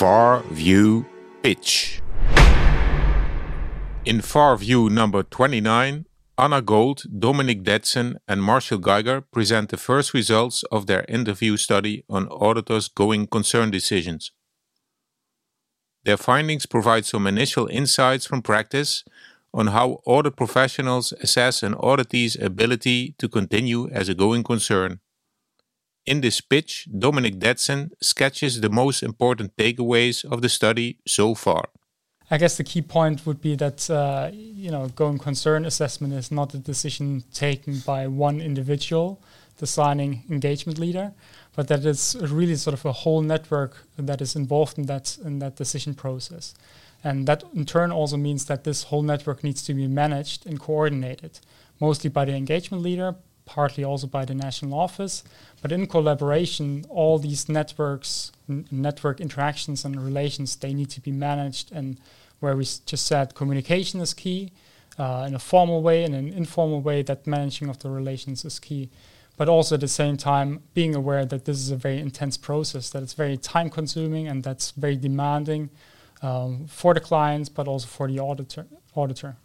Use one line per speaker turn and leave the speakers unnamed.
FARview Pitch. In FARview number 29, Anna Gold, Dominic Detzen, and Marshall Geiger present the first results of their interview study on auditors' going concern decisions. Their findings provide some initial insights from practice on how audit professionals assess an auditee's ability to continue as a going concern. In this pitch, Dominic Detzen sketches the most important takeaways of the study so far.
I guess the key point would be that uh, you know going concern assessment is not a decision taken by one individual, the signing engagement leader, but that it's really sort of a whole network that is involved in that in that decision process. And that in turn also means that this whole network needs to be managed and coordinated, mostly by the engagement leader, partly also by the national office. But in collaboration, all these networks, n- network interactions and relations, they need to be managed. And where we s- just said communication is key uh, in a formal way and an informal way, that managing of the relations is key. But also at the same time, being aware that this is a very intense process, that it's very time consuming and that's very demanding um, for the clients, but also for the auditor. auditor.